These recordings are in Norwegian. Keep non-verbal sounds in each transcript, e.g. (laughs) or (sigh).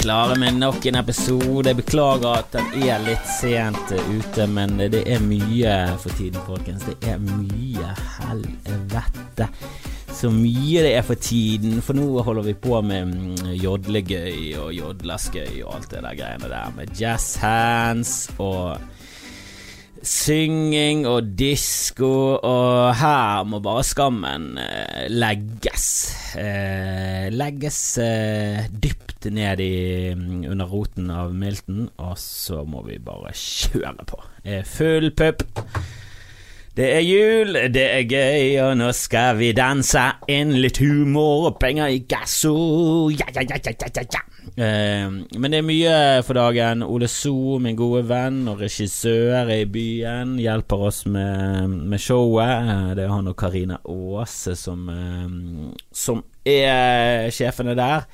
klare med nok en episode. Beklager at den er litt sent ute, men det er mye for tiden, folkens. Det er mye helvete. Så mye det er for tiden, for nå holder vi på med mm, jodlegøy og jodleskøy og alt det der greiene der, med jazz hands og synging og disko, og her må bare skammen eh, legges. Eh, legges eh, dypt ned i, mm, under roten av milten, og så må vi bare kjøre på. Eh, full pupp. Det er jul, det er gøy, og nå skal vi danse inn litt humor og penger i gasso. Ja, ja, ja, ja, ja, ja. Eh, men det er mye for dagen. Ole So, min gode venn og regissør i byen, hjelper oss med, med showet. Eh, Det er han og Karina Aase som, eh, som er sjefene der.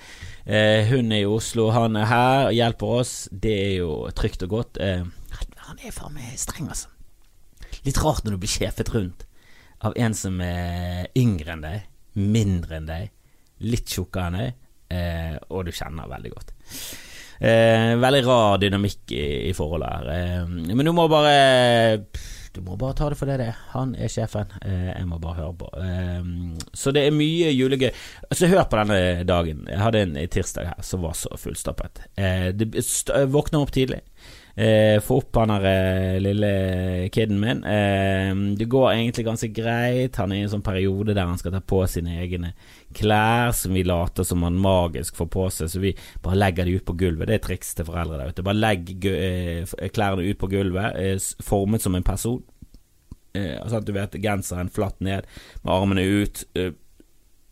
Eh, hun er i Oslo, han er her og hjelper oss. Det er jo trygt og godt. Eh, han er faen meg streng, altså. Litt rart når du blir sjefet rundt av en som er yngre enn deg, mindre enn deg, litt tjukkere enn deg, eh, og du kjenner veldig godt. Eh, veldig rar dynamikk i, i forholdet her. Eh, men du må bare Du må bare ta det for det det er. Han er sjefen. Eh, jeg må bare høre på. Eh, så det er mye julegøy. Altså, hør på denne dagen. Jeg hadde en tirsdag her som var så fullstappet. Eh, det, våkner opp tidlig. Eh, få opp han der eh, lille kiden min. Eh, det går egentlig ganske greit. Han er i en sånn periode der han skal ta på sine egne klær som vi later som han magisk får på seg, så vi bare legger de ut på gulvet. Det er triks til foreldre der ute. Bare legg eh, klærne ut på gulvet, eh, formet som en person. Eh, sånn at du vet genseren flatt ned, med armene ut. Eh,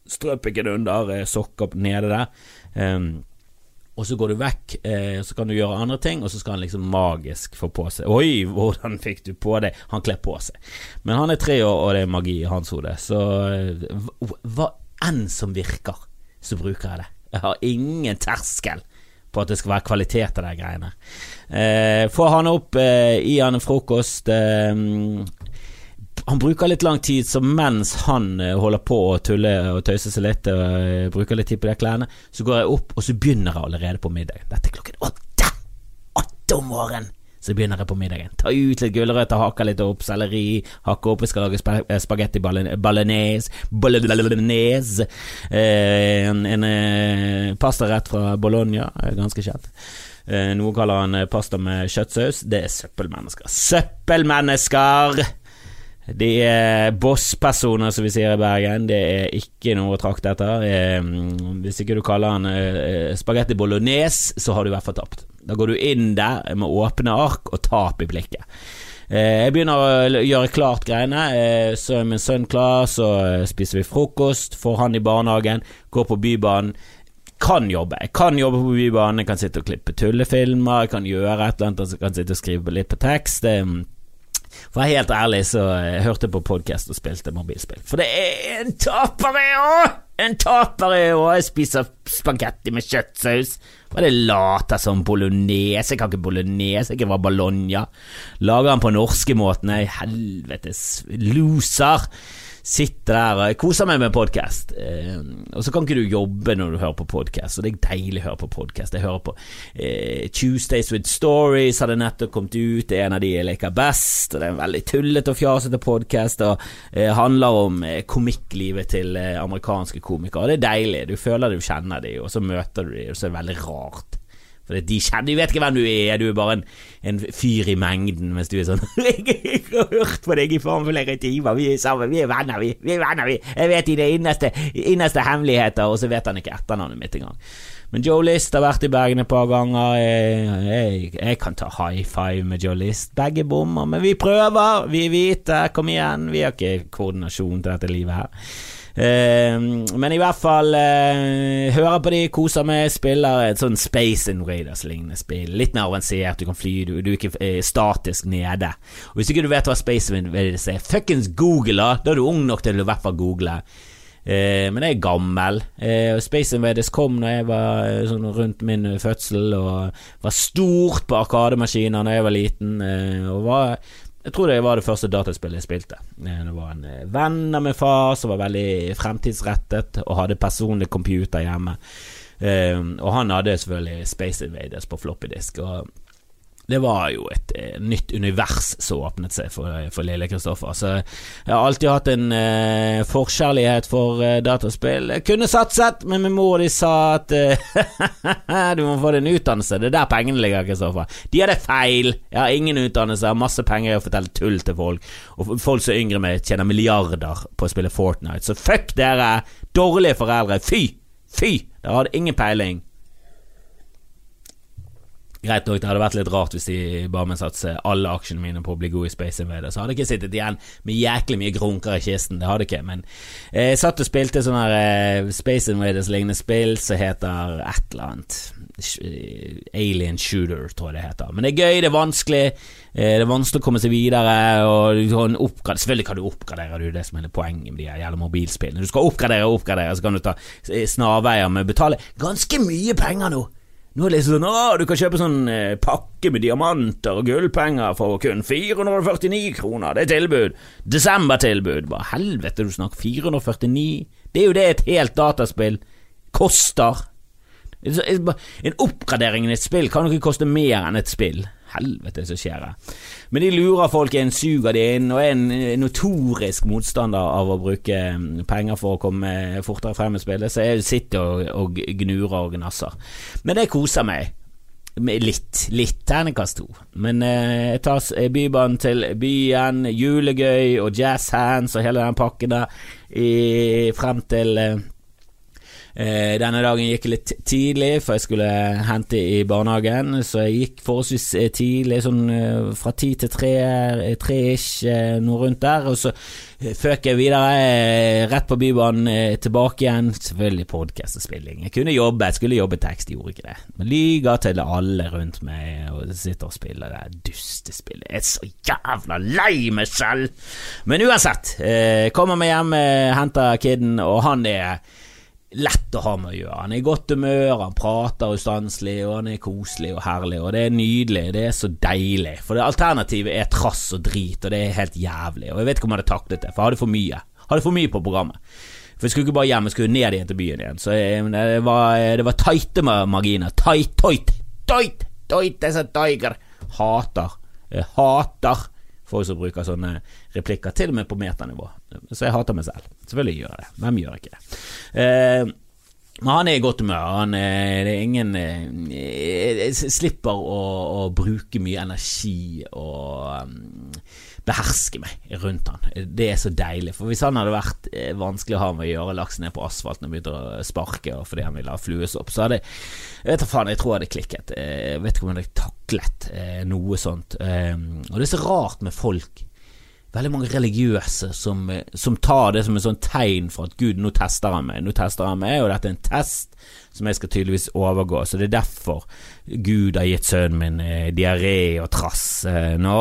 Strømpiken under, Sokk sokker nede der. Og så går du vekk, eh, så kan du gjøre andre ting, og så skal han liksom magisk få på seg Oi, hvordan fikk du på det? Han kler på seg. Men han er tre år, og det er magi i hans hode. Så eh, hva, enn som virker, så bruker jeg det. Jeg har ingen terskel på at det skal være kvalitet av de greiene. Eh, få han opp, eh, gi han en frokost. Eh, han bruker litt lang tid, så mens han eh, holder på å tulle og tøyse seg litt, og eh, bruker litt tid på de klærne, så går jeg opp, og så begynner jeg allerede på middag. Dette er klokken åtte! Åtte om morgenen! Så begynner jeg på middagen. Ta ut litt gulrøtter, hakke litt opp selleri, hakke opp, vi skal lage eh, spagetti bolognese, bolognese eh, En, en eh, pastarett fra Bologna, ganske kjent. Eh, kaller han pasta med kjøttsaus. Det er søppelmennesker. Søppelmennesker! De er bosspersoner, som vi sier i Bergen. Det er ikke noe å trakte etter. Eh, Hvis ikke du kaller han eh, spagetti bolognese, så har du i hvert fall tapt. Da går du inn der med åpne ark og tap i blikket. Eh, Jeg begynner å gjøre klart greiene. Eh, Så er min sønn klar, så eh, spiser vi frokost, får han i barnehagen, går på Bybanen. Kan jobbe. Jeg kan jobbe på Bybanen, jeg kan sitte og klippe tullefilmer, jeg kan gjøre et eller annet, jeg kan sitte og skrive litt på tekst. Eh, For å være helt ærlig, så jeg hørte på podkast og spilte mobilspill. For det er en taper jeg òg! En taper jeg òg! Jeg spiser spagetti med kjøttsaus. Er det later som bolognese? Jeg kan ikke bolognese, jeg kan være bologna. Lager den på norskemåten. Jeg er helvetes loser. Sitter der og koser meg med podkast. Eh, og så kan ikke du jobbe når du hører på podkast, og det er deilig å høre på podkast. Jeg hører på eh, Tuesdays with Stories, hadde nettopp kommet ut. Det er en av de jeg liker best. Og det er en veldig tullete og fjasete podkast, og eh, handler om eh, komikklivet til eh, amerikanske komikere. Og det er deilig. Du føler du kjenner dem, og så møter du dem, og så er det veldig rart. For de kjenner, de vet ikke hvem du er, du er bare en, en fyr i mengden, mens du er sånn (laughs) 'Jeg har hørt på deg i faen flere timer, vi er sammen, vi er venner, vi. vi er venner, vi. Jeg vet dine innerste, innerste hemmeligheter', og så vet han ikke etternavnet mitt engang. Men Joe List har vært i Bergen et par ganger. Jeg, jeg, jeg kan ta high five med Joe List. Begge bommer, men vi prøver. Vi er hvite, kom igjen. Vi har ikke koordinasjon til dette livet her. Eh, men i hvert fall eh, hører på de, koser meg, spiller et sånn Space Invaders-lignende spill. Litt mer avansert, du kan fly, du, du er ikke eh, statisk nede. Og Hvis ikke du vet hva Space Invaders er, fuckings google da! Er du ung nok til å i hvert fall google. Eh, men jeg er gammel. Eh, Space Invaders kom når jeg var eh, sånn rundt min fødsel, og var stort på arkademaskiner da jeg var liten. Og var jeg tror det var det første dataspillet jeg spilte. Eh, Det var en eh, venn av min far som var veldig fremtidsrettet og hadde personlig computer hjemme. Um, og han hadde selvfølgelig Space Invaders på floppy disk. Og det var jo et eh, nytt univers som åpnet seg for, for lille Kristoffer. Så jeg har alltid hatt en eh, forkjærlighet for eh, dataspill. Jeg kunne satset, men min mor de sa at eh, (laughs) du må få deg en utdannelse. Det er der pengene ligger, Kristoffer. De hadde feil. Jeg har ingen utdannelse, jeg har masse penger i å fortelle tull til folk. Og folk som er yngre meg, tjener milliarder på å spille Fortnite. Så fuck dere, dårlige foreldre. Fy! Fy! Dere hadde ingen peiling. Greit nok, det hadde vært litt rart hvis de bare med satse alle aksjene mine på å bli god i Space Invaders. Så hadde jeg ikke sittet igjen med jæklig mye grunker i kisten, det hadde jeg ikke. Men eh, jeg satt og spilte sånne her, eh, Space Invaders-lignende spill som heter et eller annet. Eh, Alien Shooter, tror jeg det heter. Men det er gøy, det er vanskelig. Eh, det er vanskelig å komme seg videre. Og Selvfølgelig kan du oppgradere, det er det som er poenget med de gjelder mobilspillene. Du skal oppgradere og oppgradere, så kan du ta snarveier med å betale ganske mye penger nå. Nå er det liksom sånn Å, du kan kjøpe sånn eh, pakke med diamanter og gullpenger for kun 449 kroner. Det er tilbud. Desembertilbud. Hva helvete du snakker 449? Det er jo det et helt dataspill koster. En oppgradering i et spill kan jo ikke koste mer enn et spill helvete som skjer her? Men de lurer folk inn, suger de inn, og er en notorisk motstander av å bruke mm, penger for å komme fortere frem i spillet, så jeg sitter og, og gnurer og gnasser. Men det koser meg. Litt. Litt terningkast to. Men eh, jeg tar Bybanen til byen, julegøy og jazzhands og hele den pakken der i, frem til eh, Eh, denne dagen gikk jeg litt tidlig, for jeg skulle hente i barnehagen. Så jeg gikk forholdsvis eh, tidlig, sånn eh, fra ti til tre, tre-ish, noe rundt der. Og så føk jeg videre, rett på Bybanen, tilbake igjen. Selvfølgelig podkast og spilling. Jeg kunne jobbe, jeg skulle jobbe tekst, gjorde ikke det. Men lyver til alle rundt meg og sitter og spiller det dustespillet. Jeg er så jævla lei meg selv! Men uansett, kommer meg hjem, henter kiden, og han er lett å ha med å gjøre. Han er i godt humør, han prater ustanselig, og han er koselig og herlig, og det er nydelig. Det er så deilig. For det alternativet er trass og drit, og det er helt jævlig. Og jeg vet ikke om jeg hadde taklet det, for jeg hadde for mye. Hadde for mye på programmet. For jeg skulle ikke bare hjem, jeg skulle ned igjen til byen igjen. Så jeg, det var, det var tighte marginer. Tight, tight, tight, tight, er tiger. Hater. Jeg hater folk som bruker sånne replikker, til og med på metanivå. Så jeg hater meg selv. Selvfølgelig gjør jeg det. Hvem gjør ikke det? Eh, men han er i godt humør. Han er, det er ingen eh, Jeg slipper å, å, bruke mye energi og um, beherske meg rundt han. Det er så deilig. For hvis han hadde vært eh, vanskelig å ha med å gjøre, laks ned på asfalten og begynte å sparke og fordi han ville ha fluesopp, så hadde jeg vet da faen, jeg tror jeg hadde klikket. Jeg vet ikke om jeg hadde taklet noe sånt. Og det er så rart med folk veldig mange religiøse som, som, tar det som et sånn tegn for at Gud, nå tester han meg, nå tester han meg, og dette er en test som jeg skal tydeligvis overgå. Så det er derfor Gud har gitt sønnen min eh, diaré og trass. Eh, nå,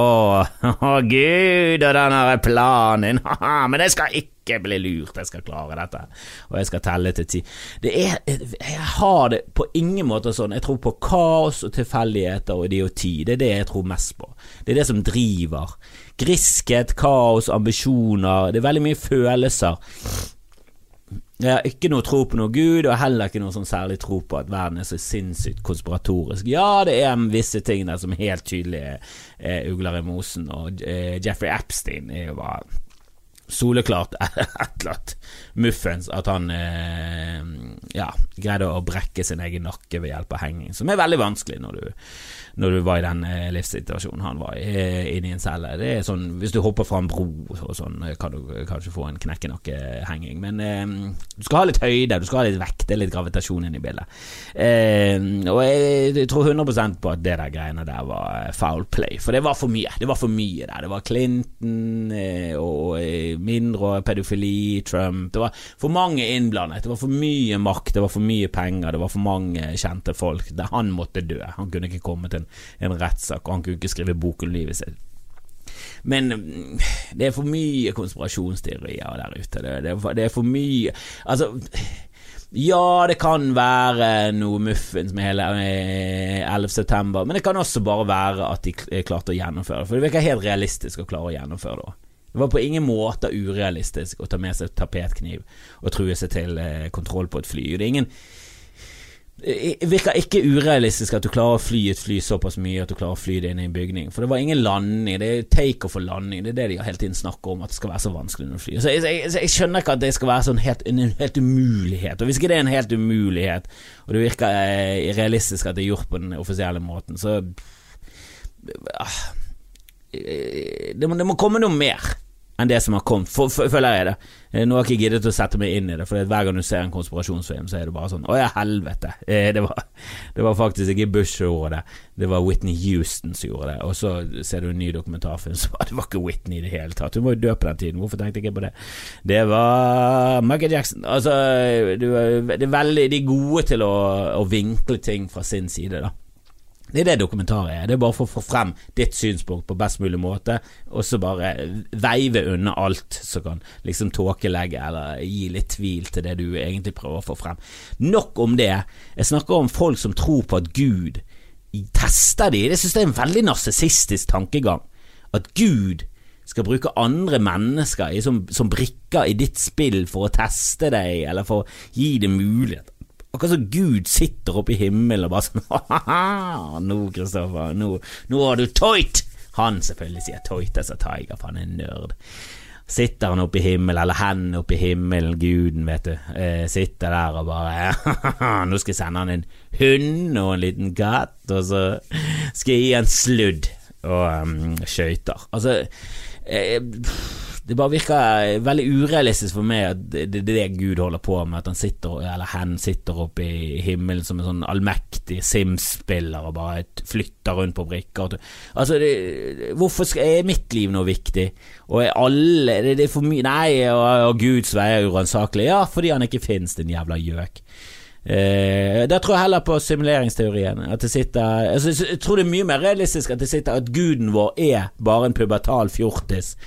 (laughs) å Gud, og den har planen, (laughs) men jeg skal ikke bli lurt, jeg skal klare dette, og jeg skal telle til ti. Det er, jeg har det på ingen måte sånn. Jeg tror på kaos og tilfeldigheter og idioti. Det er det jeg tror mest på. Det er det som driver Griskhet, kaos, ambisjoner. Det er veldig mye følelser. Jeg har ikke noe tro på noe Gud, og heller ikke noe sånn særlig tro på at verden er så sinnssykt konspiratorisk. Ja, det er visse ting der som helt tydelig er ugler i mosen, og eh, Jeffrey Epstein er jo bare soleklart (laughs) et eller annet muffens at han eh, ja, greide å brekke sin egen nakke ved hjelp av henging, som er veldig vanskelig når du når du var i den eh, livssituasjonen han var i, eh, i en celle. Det er sånn, Hvis du hopper fra en bro og sånn, eh, kan du kanskje få en knekkenakkehenging. Men eh, du skal ha litt høyde, du skal ha litt vekt, det er litt gravitasjon inne i bildet. Eh, og jeg, jeg, tror 100 på at det der greiene der var foul play, for det var for mye. Det var for mye der. Det var Clinton og mindre pedofili, Trump Det var for mange innblandet. Det var for mye makt, det var for mye penger, det var for mange kjente folk. Det, han måtte dø. Han kunne ikke komme til en, en rettssak, og han kunne ikke skrive bok om livet sitt. Men mm, det er for mye konspirasjonsteorier der ute. Det, det, det er for mye Altså ja, det kan være noe muffens med hele 11. Eh, september, men det kan også bare være at de klarte å gjennomføre det. For det virker helt realistisk å klare å gjennomføre det. Det var på ingen måte urealistisk å ta med seg tapetkniv og true seg til eh, kontroll på et fly. Det ingen virker ikke urealistisk at du klarer å fly et fly såpass mye at du klarer å fly det inn i en bygning. For det var ingen landing. Det er takeoff og landing. Det er det de hele tiden snakker om, at det skal være så vanskelig du flyr. Så jeg, jeg, jeg, skjønner ikke at det skal være sånn helt, en helt umulighet. Og hvis ikke det er en helt umulighet, og det virker eh, realistisk at det er gjort på den offisielle måten, så ah, det må, det må komme noe mer enn det som har kommet, føler jeg det. Eh, nå har jeg ikke giddet å sette meg inn i det, for hver gang du ser en konspirasjonsfilm, så er det bare sånn Å ja, helvete. Eh, det var, (laughs) det var faktisk ikke Bush som gjorde det, det var Whitney Houston som gjorde det. Og så ser du en ny dokumentarfilm (laughs) som det var ikke Whitney i det hele tatt. Hun var jo død på den tiden, hvorfor tenkte jeg ikke på det? Det var Michael Jackson. Altså, det er veldig De er gode til å, å vinkle ting fra sin side, da. Det er det dokumentaret er. Det er bare for å få frem ditt synspunkt på best mulig måte, og så bare veive unna alt som kan liksom tåkelegge eller gi litt tvil til det du egentlig prøver å få frem. Nok om det. Jeg snakker om folk som tror på at Gud tester de. Det synes jeg er en veldig narsissistisk tankegang. At Gud skal bruke andre mennesker som, som brikker i ditt spill for å teste deg, eller for å gi deg mulighet Akkurat som Gud sitter oppe i himmelen og bare sånn (laughs) Ha-ha, nå, Kristoffer, nå, nå har du toit! Han selvfølgelig sier toit, altså Tiger, for han er en nerd. Sitter han oppe i himmelen, eller hen oppe i himmelen, guden, vet du, eh, sitter der og bare Nå skal jeg sende han en hund og en liten katt, og så skal jeg gi han sludd og um, skøyter. Altså eh, det bare virker veldig urealistisk for meg at det er det Gud holder på med, at han sitter, eller hen sitter oppe i himmelen som en sånn allmektig Sims-spiller og bare flytter rundt på brikker. Altså, det, hvorfor er mitt liv noe viktig? Og er alle det, det er for mye Nei, og, og Guds vei er uransakelig. Ja, fordi han ikke finnes, din jævla gjøk. Eh, der tror jeg heller på simuleringsteorien. At det sitter altså, Jeg tror det er mye mer realistisk at det sitter at guden vår er bare en pubertal fjortis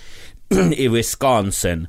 (clears throat) i Wisconsin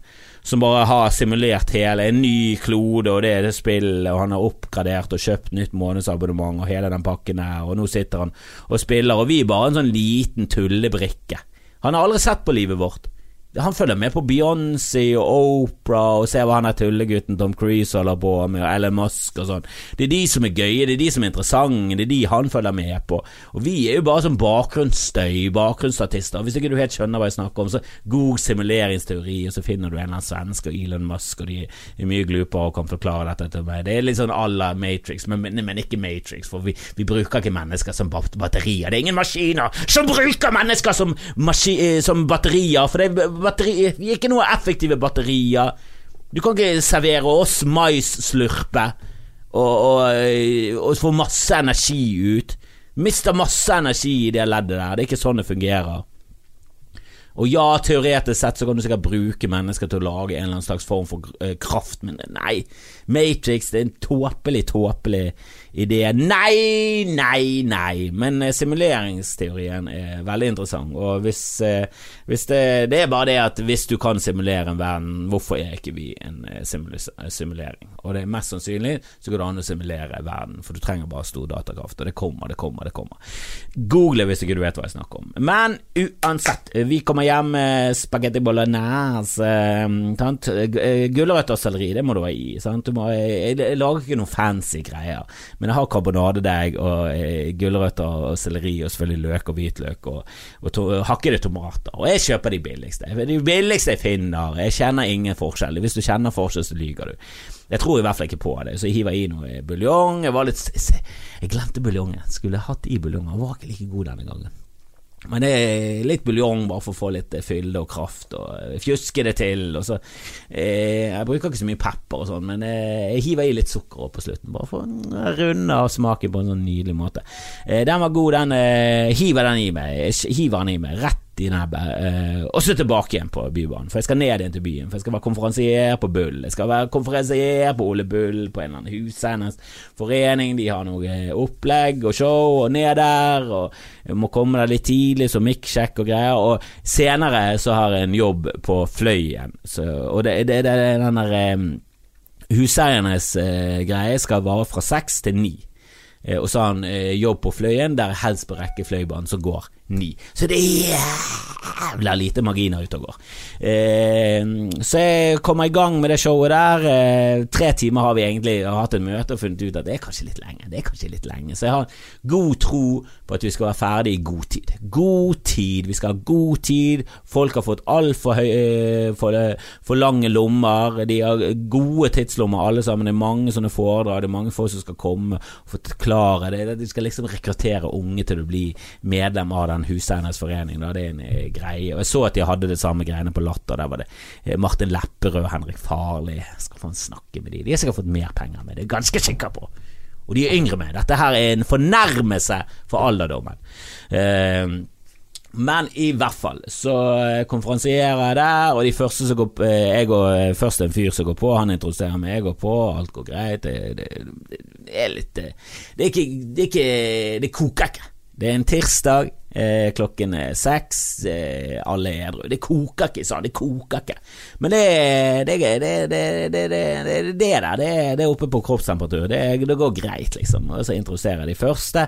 som bare har simulert hele en ny klode, og det er det spillet, og han har oppgradert og kjøpt nytt månedsabonnement og hele den pakken her, og nå sitter han og spiller, og vi er bare en sånn liten tullebrikke. Han har aldri sett på livet vårt. Han følger med på Beyoncé og Opera og ser hva han er tullegutten Tom Cruise holder på med, og Elon Musk og sånn. Det er de som er gøye, det er de som er interessante, det er de han følger med på. Og vi er jo bare sånn bakgrunnsstøy, bakgrunnsstatister. Hvis ikke du helt skjønner hva jeg snakker om, så god simuleringsteori, og så finner du en eller annen svenske og Elon Musk, og de er mye glupere og kan forklare dette til meg. Det er litt sånn à la Matrix, men, men, ikke Matrix, for vi, vi, bruker ikke mennesker som batterier. Det er ingen maskiner som bruker mennesker som, eh, som batterier, for det er batteri, er ikke noe effektive batterier. Du kan ikke servere oss maisslurpe og, og, og få masse energi ut. Mister masse energi i det leddet der. Det er ikke sånn det fungerer. Og ja, teoretisk sett så kan du sikkert bruke mennesker til å lage en eller annen slags form for uh, kraft, men nei. Matrix det er en tåpelig, tåpelig idé. Nei, nei, nei. Men uh, simuleringsteorien er veldig interessant. Og hvis, uh, hvis det, det, er bare det at hvis du kan simulere en verden, hvorfor er ikke vi en simulering? Og det er mest sannsynlig så går det an å simulere verden, for du trenger bare stor datakraft. Og det kommer, det kommer, det kommer. Google hvis ikke du vet hva jeg snakker om. Men uansett, vi kommer hjem med spagetti bolognese. Sant? Gulrøtter og selleri, det må du ha i. Sant? Du må, jeg, jeg, lager ikke noen fancy greier, men jeg har karbonadedeig og eh, gulrøtter og selleri og selvfølgelig løk og hvitløk og, og to, hakkede tomater. Og jeg kjøper de billigste. De billigste jeg finner. Jeg kjenner ingen forskjell. Hvis du kjenner forskjell, så lyver du. Jeg tror i hvert fall ikke på det, så jeg hiver i noe buljong. Jeg var litt Jeg glemte buljongen. Skulle jeg hatt i buljongen. Den var ikke like god denne gangen. Men det er litt buljong bare for å få litt eh, fylde og kraft, og eh, fjuske det til. Og så, eh, jeg bruker ikke så mye pepper og sånn, men eh, jeg hiver i litt sukker på slutten, bare for å runde av smaken på en sånn nydelig måte. Eh, den var god, den. Eh, hiver den i meg. Hiver den i meg rett i nebbet, eh, og så tilbake igjen på Bybanen. For jeg skal ned igjen til byen, for jeg skal være konferansier på Bull. Jeg skal være konferansier på Ole Bull, på en eller annen huseiernes forening. De har noe opplegg og show, og ned der, og jeg må komme der litt tidlig, så mikksjekk og greier. Og senere så har jeg en jobb på Fløyen, så, og det, det, det, det den der um, Huseiernes uh, greie skal vare fra seks til ni. Eh, og så har han eh, jobb på Fløyen, der er helst på rekke Fløibanen som går ni. Så det er jævla lite marginer ute og går. Eh, så jeg kommer i gang med det showet der. Eh, tre timer har vi egentlig hatt en møte og funnet ut at det er kanskje litt lenge. Det er kanskje litt lenge. Så jeg har god tro på at vi skal være ferdig i god tid. God tid. Vi skal ha god tid. Folk har fått altfor eh, for, for lange lommer. De har gode tidslommer alle sammen. Det er mange sånne foredrag. Det er mange folk som skal komme og forklare det. De skal liksom rekruttere unge til å bli medlem av den Huseiernes forening. Da. Det er en eh, greie. Og Jeg så at de hadde det samme greiene på Latter. Der var det eh, Martin Lepperød, Henrik Farli. Skal faen snakke med de. De har sikkert fått mer penger med det, er ganske sikker på. Og de er yngre med. Dette her er en fornærmelse for alderdommen. Eh, men i hvert fall så konferansierer jeg der, og de første som går Jeg går først en fyr som går på, han introduserer meg, jeg går på, alt går greit. Det, det, det er litt Det Det, er ikke, det koker ikke. Det er en tirsdag, Eh, klokken er seks, eh, alle er edru. Det koker ikke, sa han. Det koker ikke. Men det er det, det, det, det, der. Det, er oppe på kroppstemperatur. Det, det går greit, liksom. Og så introduserer de første,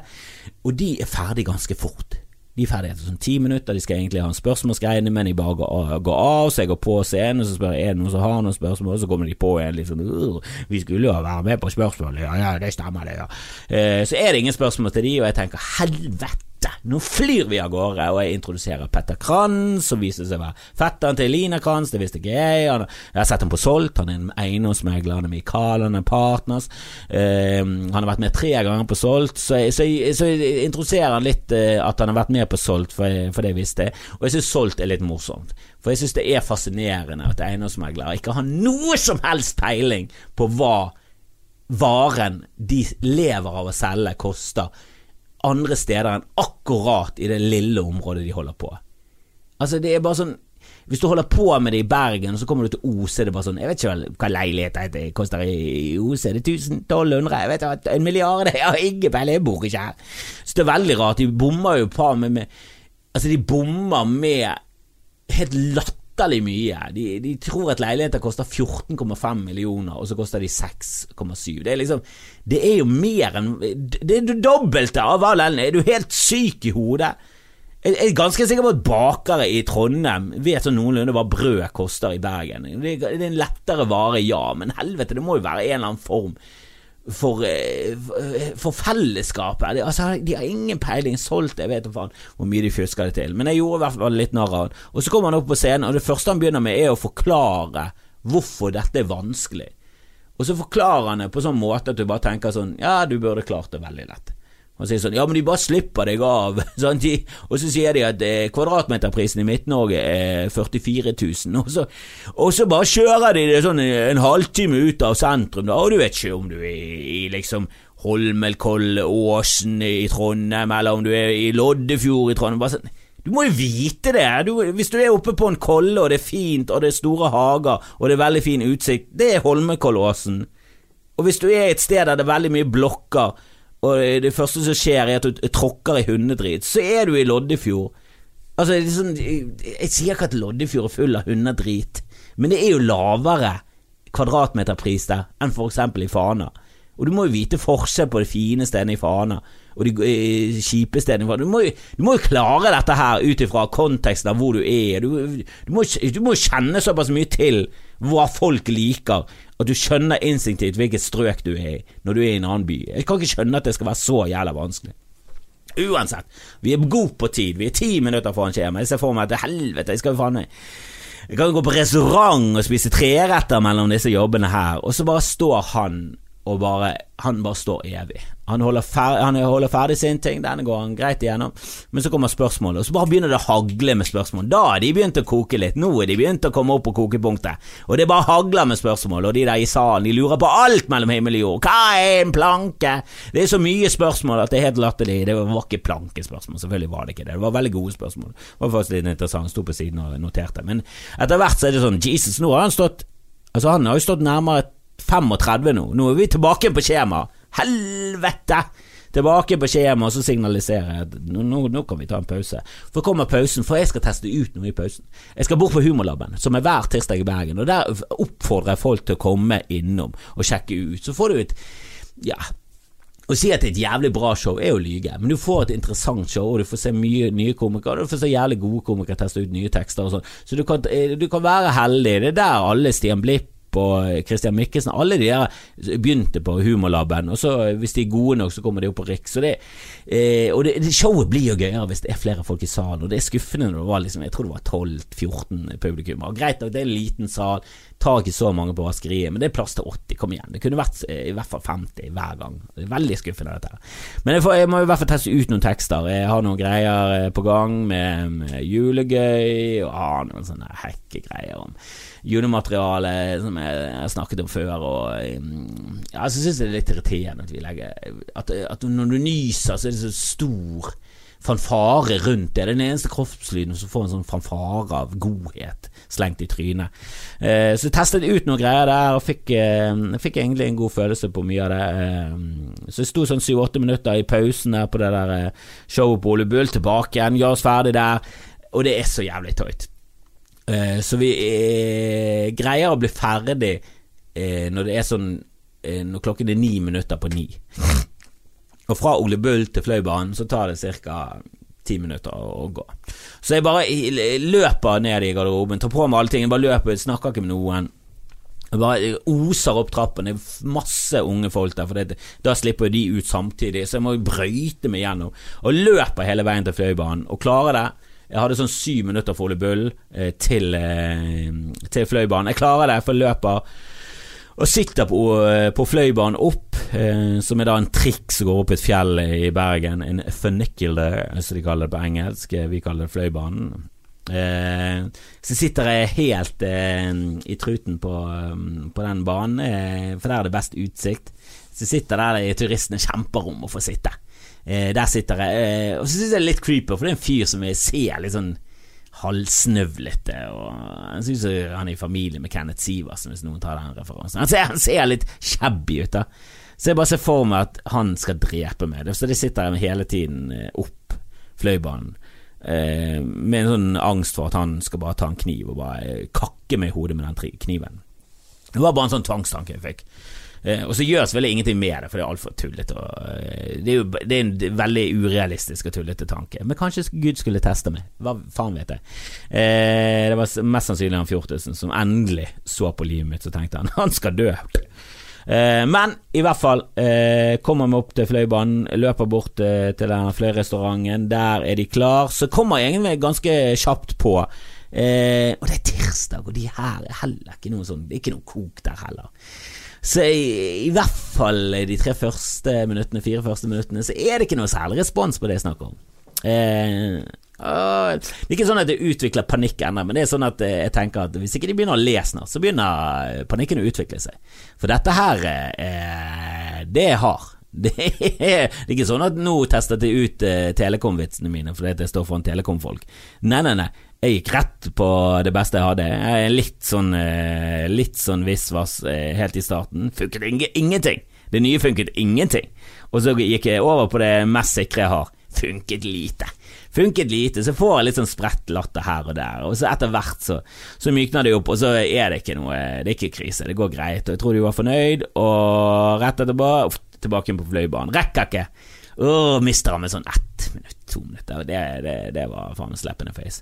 og de er ferdig ganske fort. De er ferdig etter sånn ti minutter, de skal egentlig ha en spørsmålsgreie, men de bare går av, går av, så jeg går på scenen, og så spør jeg er det noen som har noen spørsmål, og så kommer de på igjen liksom uh, Vi skulle jo være med på spørsmålet, ja, ja, det stemmer, det, ja. Eh, så er det ingen spørsmål til de, og jeg tenker helvete nå flyr vi av gårde, og jeg introduserer Petter Kranz, som viser seg å være fetteren til Elina Kranz, det visste ikke jeg. Han, jeg har sett ham på Solgt, han er en eiendomsmegler, han er Mikael, han er partners. Uh, han har vært med tre ganger på Solgt, så, så, så, jeg introduserer han litt uh, at han har vært med på Solgt, for, for det visste jeg. Og jeg syns Solgt er litt morsomt. For jeg syns det er fascinerende at eiendomsmeglere ikke har noe som helst peiling på hva varen de lever av å selge, koster andre steder enn akkurat i det lille området de holder på. Altså, det er bare sånn Hvis du holder på med det i Bergen, og så kommer du til det er bare sånn Jeg vet ikke hva leilighet det koster i Ose. Det er 1200? Jeg vet ikke, en milliard? (laughs) Jeg har ingen peiling, jeg bor ikke her. Så det er veldig rart. De bommer jo på med, med Altså, de bommer med helt latterlig mye. De, de, tror at leiligheter koster 14,5 millioner, og så koster de 6,7. Det er liksom Det er jo mer enn Det er det dobbelte av all enden. Er du helt syk i hodet? Jeg er ganske sikker på at bakere i Trondheim vet sånn noenlunde hva brød koster i Bergen. Det er en lettere vare, ja, men helvete, det må jo være en eller annen form for, for fellesskapet. De, altså, de har ingen peiling. Solgt jeg vet faen hvor mye de fusker det til. Men jeg gjorde i hvert fall litt narr av han. Og så kommer han opp på scenen, og det første han begynner med, er å forklare hvorfor dette er vanskelig. Og så forklarer han det på sånn måte at du bare tenker sånn Ja, du burde klart det veldig lett. Og sier sånn Ja, men de bare slipper deg av. (laughs) Sånn, de, og så sier de at eh, kvadratmeterprisen i Midt-Norge er 44 000, og så, og så, bare kjører de det sånn en halvtime ut av sentrum, da, og du vet ikke om du er i liksom Holmenkollåsen i Trondheim, eller om du er i Loddefjord i Trondheim. Bare sånn du må jo vite det! Du, hvis du er oppe på en kolle, og det er fint, og det er store hager, og det er veldig fin utsikt, det er Holmenkollåsen. Og hvis du er et sted der det er veldig mye blokker, og det første som skjer er at du tråkker i hundedrit, så er du i Loddefjord. Altså, sånn, jeg sier ikke at Loddefjord er full av hundedrit, men det er jo lavere kvadratmeterpris der enn eksempel i Fana. Og du må jo vite forskjell på de fine stedene i Fana og de eh, kjipe stedene i Fana. Du må, jo, du må jo klare dette her ut ifra konteksten av hvor du er. Du, du, må, du må kjenne såpass mye til hva folk liker, at du skjønner instinktivt hvilket strøk du er i når du er i en annen by. Jeg kan ikke skjønne at det skal være så jævla vanskelig. Uansett, vi er gode på tid, vi er ti minutter foran skjema. Jeg ser for meg at helvete, jeg skal jo faen meg Jeg kan gå på restaurant og spise treretter mellom disse jobbene her, og så bare står han og bare Han bare står evig. Han holder, ferdig, han holder ferdig sin ting, denne går han greit igjennom, men så kommer spørsmålet, og så bare begynner det å hagle med spørsmål. Da har de begynt å koke litt, nå er de begynt å komme opp på kokepunktet, og det bare hagler med spørsmål, og de der i salen, de lurer på alt mellom himmel og jord. Hva er en planke? Det er så mye spørsmål at det er helt latterlig. Det var ikke plankespørsmål, selvfølgelig var det ikke det. Det var veldig gode spørsmål. Det var faktisk litt interessant, sto på siden og noterte, men etter hvert så er det sånn, Jesus, nå har han stått Altså, han har jo stått nærmere 35 nå. Nå er vi tilbake på skjema. Helvete! Tilbake på skjema, og så signaliserer jeg at nå, nå, nå, kan vi ta en pause. For kommer pausen, for jeg skal teste ut noe i pausen. Jeg skal bort på Humorlaben, som er hver tirsdag i Bergen, og der oppfordrer jeg folk til å komme innom og sjekke ut. Så får du et ja, å si at det er et jævlig bra show er å lyge, men du får et interessant show, og du får se mye nye komikere, og du får se jævlig gode komikere teste ut nye tekster og sånn. Så du kan, eh, du kan være heldig. Det er der alle Stian Blipp og Christian Mikkelsen, alle de der begynte på Humorlaben, og så hvis de er gode nok, så kommer de opp på Riks. Og, det, eh, og det, showet blir jo gøyere hvis det er flere folk i salen, og det er skuffende når det var liksom, jeg tror det var 12-14 publikummere. Greit nok, det er en liten sal, tar ikke så mange på vaskeriet, men det er plass til 80, kom igjen. Det kunne vært eh, i hvert fall 50 hver gang. Det er veldig skuffende, dette her. Men jeg, får, jeg må i hvert fall teste ut noen tekster. Jeg har noen greier eh, på gang med, med julegøy, og har noen sånne hekkegreier om julemateriale som jeg har snakket om før. Og mm, ja, så syns jeg det er litt irriterende at vi legger at, at når du nyser, så er det så stor fanfare rundt det. er Den eneste kroppslyden som får en sånn fanfare av godhet slengt i trynet. Eh, så jeg testet ut noen greier der, og fikk, eh, fikk, egentlig en god følelse på mye av det. Eh, så jeg sto sånn syv-åtte minutter i pausen der på det der eh, showet på Ole Bull, tilbake igjen, gjør oss ferdig der, og det er så jævlig tøyt. Eh, så vi eh, greier å bli ferdig når det er sånn Når klokken er ni minutter på ni. Og fra Ole Bull til Fløibanen så tar det ca ti minutter å gå. Så jeg bare løper ned i garderoben, tar på meg alle ting, bare løper, snakker ikke med noen. Jeg bare oser opp trappen, det er masse unge folk der, for det, da slipper de ut samtidig, så jeg må brøyte meg gjennom. Og løper hele veien til Fløibanen, og klarer det. Jeg hadde sånn syv minutter for Ole Bull eh, til, eh, til Fløibanen. Jeg klarer det, for jeg løper og sitter på, eh, på Fløibanen opp, eh, som er da en trikk som går opp et fjell i Bergen. En funicular, som de kaller det på engelsk. Vi kaller det Fløibanen. Eh, så sitter jeg helt eh, i truten på, på den banen, eh, for der er det best utsikt. Så sitter der turistene kjemper om å få sitte. Eh, der sitter jeg, og så syns jeg det er litt creeper, for det er en fyr som jeg ser litt sånn halvsnøvlete. Og jeg synes han er i familie med Kenneth Sivertsen, hvis noen tar den referansen. Han ser, han ser litt shabby ut, da. Så jeg bare ser for meg at han skal drepe meg. Så det sitter jeg hele tiden eh, opp Fløibanen. Eh, med en sånn angst for at han skal bare ta en kniv og bare kakke meg i hodet med den kniven. Det var bare en sånn tvangstanke jeg fikk. Eh, og så gjør selvfølgelig ingenting med det, for det er altfor tullete. Eh, det, er det er en veldig urealistisk og tullete tanke. Men kanskje Gud skulle teste meg. Hva faen vet jeg. Eh, det var mest sannsynlig han fjortisen som endelig så på livet mitt, så tenkte han (laughs) han skal dø. Men i hvert fall kommer vi opp til Fløibanen, løper bort til den fløyrestauranten. Der er de klar. Så kommer jeg egentlig ganske kjapt på. Og det er tirsdag, og de her er heller ikke noe sånn Det er ikke noe kok der heller. Så i, i, hvert fall de tre første minuttene, fire første minuttene, så er det ikke noe særlig respons på det jeg snakker om. Eh, det er ikke sånn at det utvikler panikk ennå, men det er sånn at eh, jeg tenker at hvis ikke de begynner å le snart, så begynner panikken å utvikle seg. For dette her, eh, det er hard. Det (laughs) er, det er, ikke sånn at nå testet jeg ut eh, telekom-vitsene mine fordi jeg står foran telekom-folk. Nei, nei, nei. Jeg gikk rett på det beste jeg hadde. Jeg er litt sånn eh, Litt sånn visvas eh, helt i starten. Funket ingenting! Det nye funket ingenting. Og så gikk jeg over på det mest sikre jeg har. Funket lite. Funket lite, så får jeg litt sånn spredt latter her og der, og så etter hvert så, så mykner det opp, og så er det ikke noe Det er ikke krise, det går greit, og jeg tror de var fornøyd, og rett etterpå tilbake på fløibanen. Rekker ikke! Åh, mister han med sånn ett minutt, to minutter. Det, det, det var faen slap in face.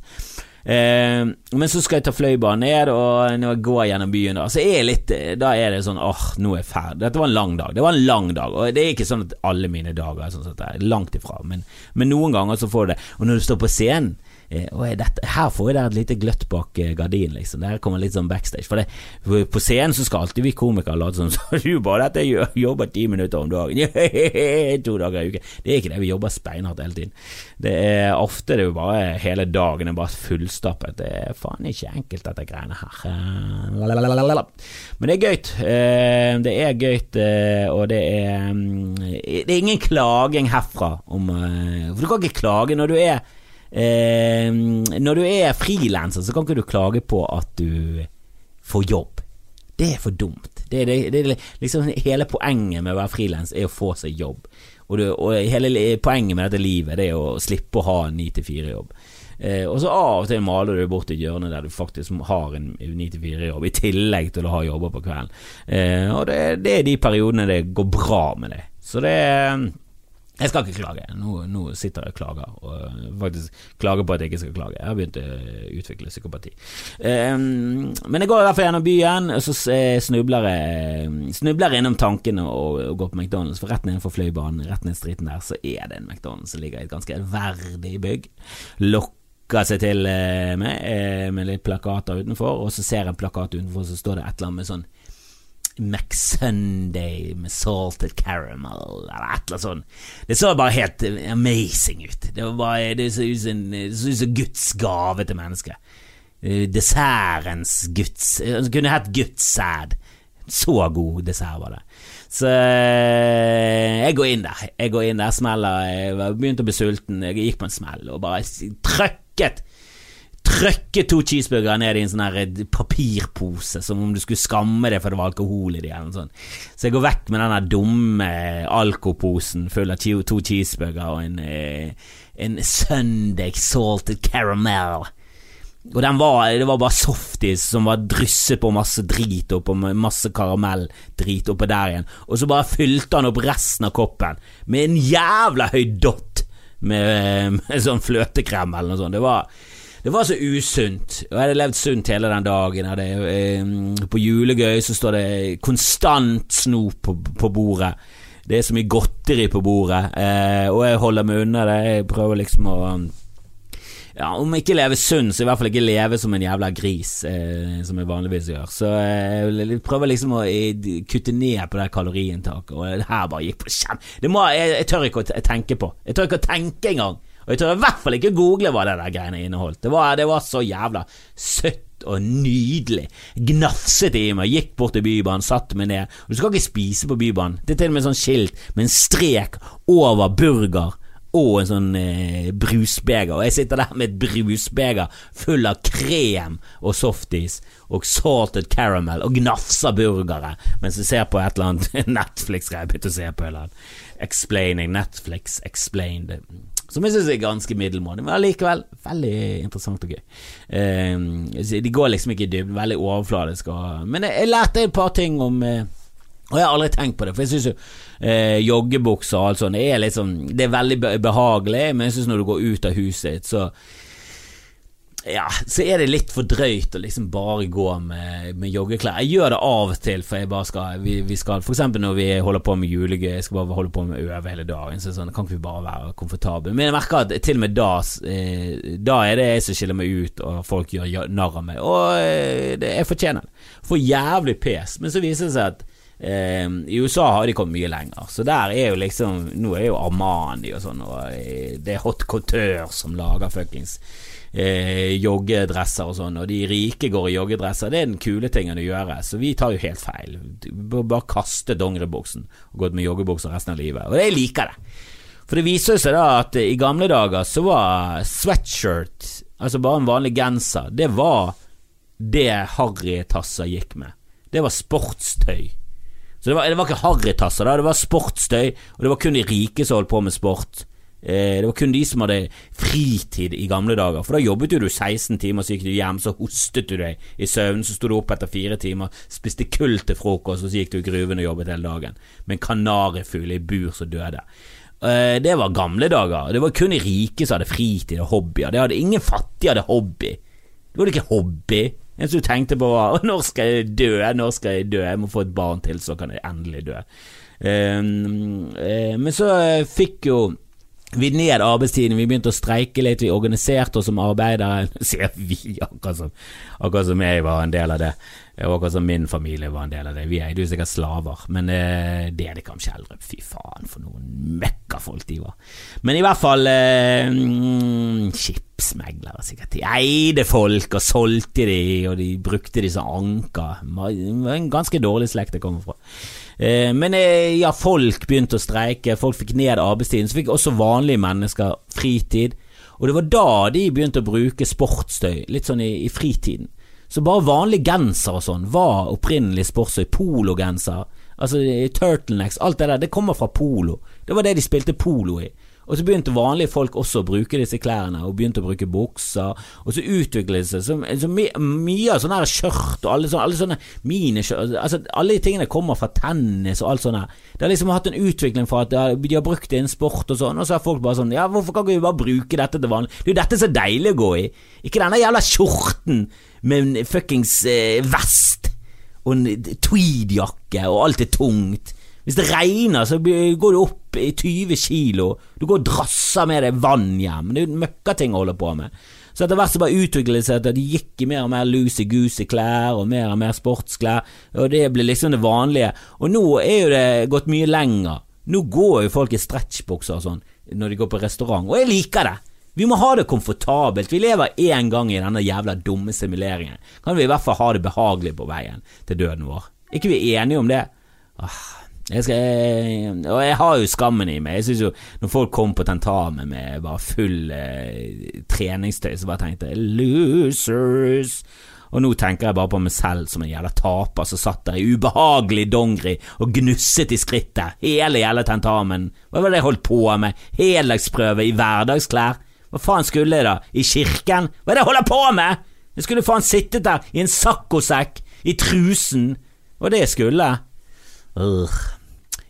Eh, men så skal jeg ta Fløibanen ned, og når jeg går gjennom byen, da, så er litt Da er det sånn åh, nå er jeg ferdig. Dette var en lang dag. Det var en lang dag, og det er ikke sånn at alle mine dager er sånn sånn langt ifra, men, men noen ganger så får du det. Og når du står på scenen Eh, og dette, her får jeg et lite gløtt bak eh, gardinen, liksom. Der kommer litt sånn backstage. For, det, på scenen så skal alltid vi komikere late som (laughs) så du bare dette jobber ti minutter om dagen. (laughs) to dager i uken. Det er ikke det, vi jobber speinhardt hele tiden. Det er ofte det er jo bare hele dagen er bare fullstappet. Det er faen ikke enkelt, dette greiene her. Men det er gøy. Eh, det er gøyt, og det er mm, Det er ingen klaging herfra om For du kan ikke klage når du er eh, Når du er frilanser, så kan ikke du klage på at du får jobb. Det er for dumt. Det, det, det, liksom hele poenget med å være frilans er å få seg jobb. Og, du, og, hele poenget med dette livet Det er å slippe å ha en 9-4-jobb. Eh, og så av og til maler du bort et hjørne der du faktisk har en 9-4-jobb, i tillegg til å ha jobber på kvelden. Eh, og det, det, er de periodene det går bra med det. Så det jeg skal ikke klage. Nå, nå, sitter jeg og klager, og faktisk klager på at jeg ikke skal klage. Jeg har begynt å utvikle psykopati. Um, men jeg går i hvert fall gjennom byen, og så snubler jeg snubler innom tankene og, og går på McDonald's. For rett nedenfor Fløibanen, rett ned striten der, så er det en McDonald's som ligger i et ganske verdig bygg. Lokker seg til med, meg uh, med litt plakater utenfor, og så ser jeg en plakat utenfor, så står det et eller annet med sånn McSunday med salted caramel, eller et eller annet sånt. Det så bare helt amazing ut. Det, var bare, det så ut som Guds gave til mennesket. Eh, dessertens Guds Det altså, kunne hett Guds sæd. Så god dessert var det. Så eh, jeg går inn der. Jeg går inn der, smeller. Jeg begynte å bli sulten. Jeg gikk på en smell og bare trøkket trøkke to cheeseburgere ned i en sånn eh, papirpose, som om du skulle skamme deg for det var alkohol i det. Så jeg går vekk med den dumme alkoposen full av to cheeseburgere og en, eh, en Sunday salted caramel. Og den var, det var bare softis som var drysset på masse drit oppå masse karamelldrit oppå der igjen. Og så bare fylte han opp resten av koppen med en jævla høy dott med, (laughs) med sånn fløtekrem eller noe sånt. Det var det var så usunt. Og jeg hadde levd sunt hele den dagen. Hadde, eh, på julegøy så står det konstant snop på, på, bordet. Det er så mye godteri på bordet, eh, og jeg holder meg unna det. Jeg prøver liksom å ja, Om jeg ikke leve sunn, så i hvert fall ikke leve som en jævla gris, eh, som jeg vanligvis gjør. Så eh, jeg prøver liksom å kutte ned på det kaloriinntaket, og det her bare gikk på kjem... Jeg, jeg tør ikke å tenke på. Jeg tør ikke å tenke engang og jeg tør i hvert fall ikke google hva det der greiene inneholdt. Det var, det var så jævla søtt og nydelig. Gnafset i meg, gikk bort til Bybanen, satte meg ned. Og du skal ikke spise på Bybanen. Det er til og med sånn skilt med en strek over burger og en sånn eh, brusbeger. Og jeg sitter der med et brusbeger full av krem og softis og salted caramel og gnafser burgere mens jeg ser på et eller annet (laughs) Netflix-greie. Jeg begynte å se på et eller annet Explaining Netflix Explained som jeg syns er ganske middelmådig, men allikevel veldig interessant og gøy. Eh, de går liksom ikke i dybden, veldig overfladisk. men jeg, jeg, lærte et par ting om eh, og jeg har aldri tenkt på det, for jeg syns jo eh, joggebukser og alt sånt det er, liksom, det er veldig behagelig, men jeg syns når du går ut av huset så ja, så er det litt for drøyt å liksom bare gå med, med joggeklær. Jeg gjør det av og til, for jeg bare skal Vi, vi skal F.eks. når vi holder på med julegøy, jeg skal bare holde på med å øve hele dagen, så sånn, kan ikke vi bare være komfortable. Men jeg merker at til og med da eh, Da er det jeg som skiller meg ut, og folk gjør narr av meg. Og eh, det, jeg fortjener det. For jævlig pes. Men så viser det seg at Eh, I USA har de kommet mye lenger, så der er jo liksom Nå er jo Armani og sånn, og det er Hot Couture som lager fuckings eh, joggedresser og sånn, og de rike går i joggedresser. Det er den kule tingen å gjøre, så vi tar jo helt feil. Bare kaste dongeribuksen og gått med joggebukser resten av livet. Og jeg liker det. For det viser seg da at i gamle dager så var sweatshirt, altså bare en vanlig genser, det var det harrytasser gikk med. Det var sportstøy. Så det var, det var ikke harrytasser, det var sportstøy, og det var kun de rike som holdt på med sport. Eh, det var kun de som hadde fritid i gamle dager, for da jobbet du 16 timer, så gikk du hjem, så hostet du deg i søvn, så sto du opp etter fire timer, spiste kull til frokost, og så gikk du i gruven og jobbet hele dagen, med en kanarifugl i bur som døde. Eh, det var gamle dager. Det var kun de rike som hadde fritid og hobbyer. Det hadde ingen fattige hadde hobby. Det var ikke hobby. En som tenkte på når skal jeg dø, når skal jeg dø, jeg må få et barn til, så kan jeg endelig dø. Um, men så fikk jo vi ned arbeidstiden, vi begynte å streike litt, vi organiserte oss som arbeidere. (laughs) Sier vi, akkurat som, akkurat som jeg var en del av det. Akkurat som min familie var en del av det. Vi er jo sikkert slaver, men eh, det det kanskje Kjeldrup. Fy faen, for noen møkkafolk de var. Men i hvert fall eh, mm, Skipsmeglere, sikkert. De eide folk og solgte de, og de brukte de som anker. En ganske dårlig slekt det kommer fra. Eh, men eh, ja, folk begynte å streike, folk fikk ned arbeidstiden. Så fikk også vanlige mennesker fritid. Og det var da de begynte å bruke sportstøy, litt sånn i, i fritiden. Så bare vanlig genser og sånn var opprinnelig sportstøy. Pologenser. Altså turtlenecks, alt det der, det kommer fra polo. Det var det de spilte polo i. Og så begynte vanlige folk også å bruke disse klærne, og begynte å bruke bukser. Og så utviklet det seg så, så my, mye av sånne her skjørt og alle sånne, alle sånne miniskjørt altså, Alle de tingene kommer fra tennis og alt sånt. Det har liksom hatt en utvikling fra at de har brukt det innen sport og sånn, og så er folk bare sånn Ja, hvorfor kan vi bare bruke dette til vanlig? Det er jo dette som er deilig å gå i. Ikke denne jævla skjorten med en fuckings eh, vest og en tweedjakke, og alt er tungt. Hvis det regner, så går du opp i 20 kilo. Du går og drasser med deg vann hjem. Det er jo møkkating å holde på med. Så etter hvert så bare utviklet det seg at de gikk i mer og mer loosey-goosey-klær, og mer og mer sportsklær, og det ble liksom det vanlige. Og nå er jo det gått mye lenger. Nå går jo folk i stretchbukser og sånn når de går på restaurant, og jeg liker det. Vi må ha det komfortabelt. Vi lever én gang i denne jævla dumme simuleringen. Kan vi i hvert fall ha det behagelig på veien til døden vår? ikke vi enige om det? Ah. Jeg skal, og jeg har jo skammen i meg. Jeg synes jo Når folk kom på tentamen med bare full eh, treningstøy, så bare tenkte jeg 'losers'. Og nå tenker jeg bare på meg selv som en jævla taper som satt der i ubehagelig dongeri og gnusset i skrittet hele jævla tentamen. Hva var det jeg holdt på med? Heldagsprøve i hverdagsklær? Hva faen skulle jeg da? I kirken? Hva er det jeg holder på med? Jeg skulle faen sittet der i en saccosekk, i trusen. Og det skulle jeg. Uh.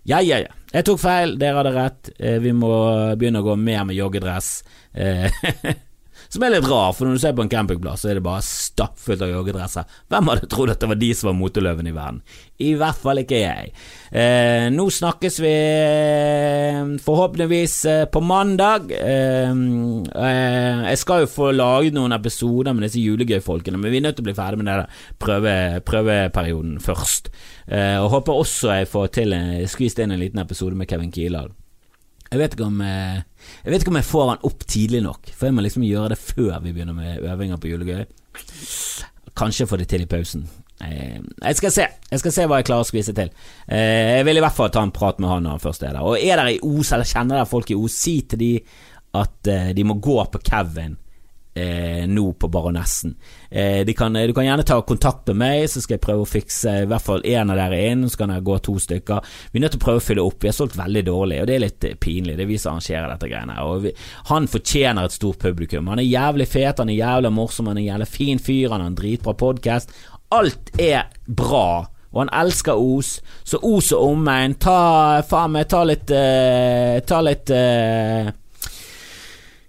Ja, ja, ja. Jeg tok feil, dere hadde rett. Eh, vi må begynne å gå mer med joggedress. (laughs) Eh, som er litt rar, for når du ser på en campingplass, så er det bare stappfullt av joggedresser. Hvem hadde trodd at det var de som var moteløven i verden? I hvert fall ikke jeg. Eh, nå snakkes vi eh, forhåpentligvis på mandag. Eh, jeg skal jo få laget noen episoder med disse julegøyfolkene, men vi er nødt til å bli ferdig med det prøve, prøveperioden først. Og håper også jeg får til skvist inn en liten episode med Kevin Kildahl. Jeg vet, ikke om, jeg, jeg vet ikke om jeg får han opp tidlig nok, for jeg må liksom gjøre det før vi begynner med øvinger på julegøy. Kanskje få det til i pausen. Uh, jeg skal se Jeg skal se hva jeg klarer å skvise til. jeg vil i hvert fall ta en prat med han når han først er der. Og er dere i Os, eller kjenner dere folk i Os, si til de at de må gå på Kevin eh, nå på Baronessen. Eh, kan, du kan gjerne ta kontakt med meg, så skal jeg prøve å fikse i hvert fall én av dere inn. Så kan jeg gå to stykker. Vi er nødt til å prøve å fylle opp. Vi har solgt veldig dårlig, og det er litt eh, pinlig. Det er vi som arrangerer dette greiene. Og vi, han fortjener et stort publikum. Han er jævlig fet, han er jævlig morsom, han er jævlig fin fyr, han har en dritbra podkast. Alt er bra og han elsker Os. Så Os og omegn, ta faen meg, ta litt uh, Ta litt uh,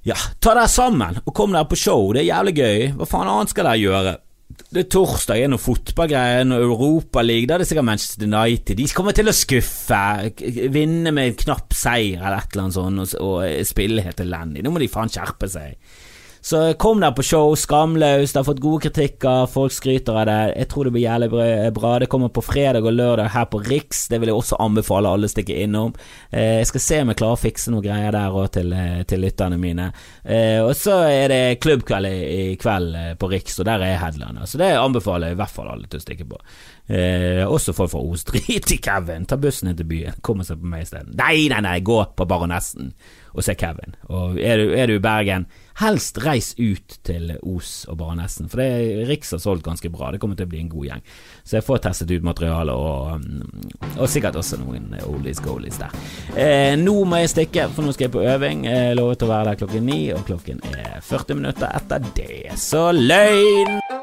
ja, ta dere sammen og kom dere på show. Det er jævlig gøy. Hva faen annet skal dere gjøre? Det er torsdag, er noe fotballgreier, noe Europaliga. Da er det sikkert Manchester United. De kommer til å skuffe. Vinne med en knapp seier eller et eller annet sånt og, og spille helt elendig. Nå må de faen skjerpe seg. Så kom der på show, skamløst, har fått gode kritikker, folk skryter av det. Jeg tror det blir jævlig bra. Det kommer på fredag og lørdag her på Riks, det vil jeg også anbefale alle å stikke innom. Eh, jeg skal se om jeg klarer å fikse noen greier der òg til, eh, til lytterne mine. Eh, og så er det klubbkveld i, kveld på Riks, og der er headliner. Så det anbefaler jeg i hvert fall alle til å stikke på. Eh, også folk fra Os. (laughs) Drit i Kevin, ta bussen inn til byen, kom og se på meg isteden. Nei, nei, nei, gå på Baronessen og se Kevin. Og er du, er du i Bergen Helst reis ut til Os og Baronessen, for det Riks har solgt ganske bra. Det kommer til å bli en god gjeng. Så jeg får testet ut materialet, og, mm, og sikkert også noen oldies goalies der. Eh, nå må jeg stikke, for nå skal jeg på øving. Jeg lovet å være der klokken ni, og klokken er 40 minutter etter det. Så løgn!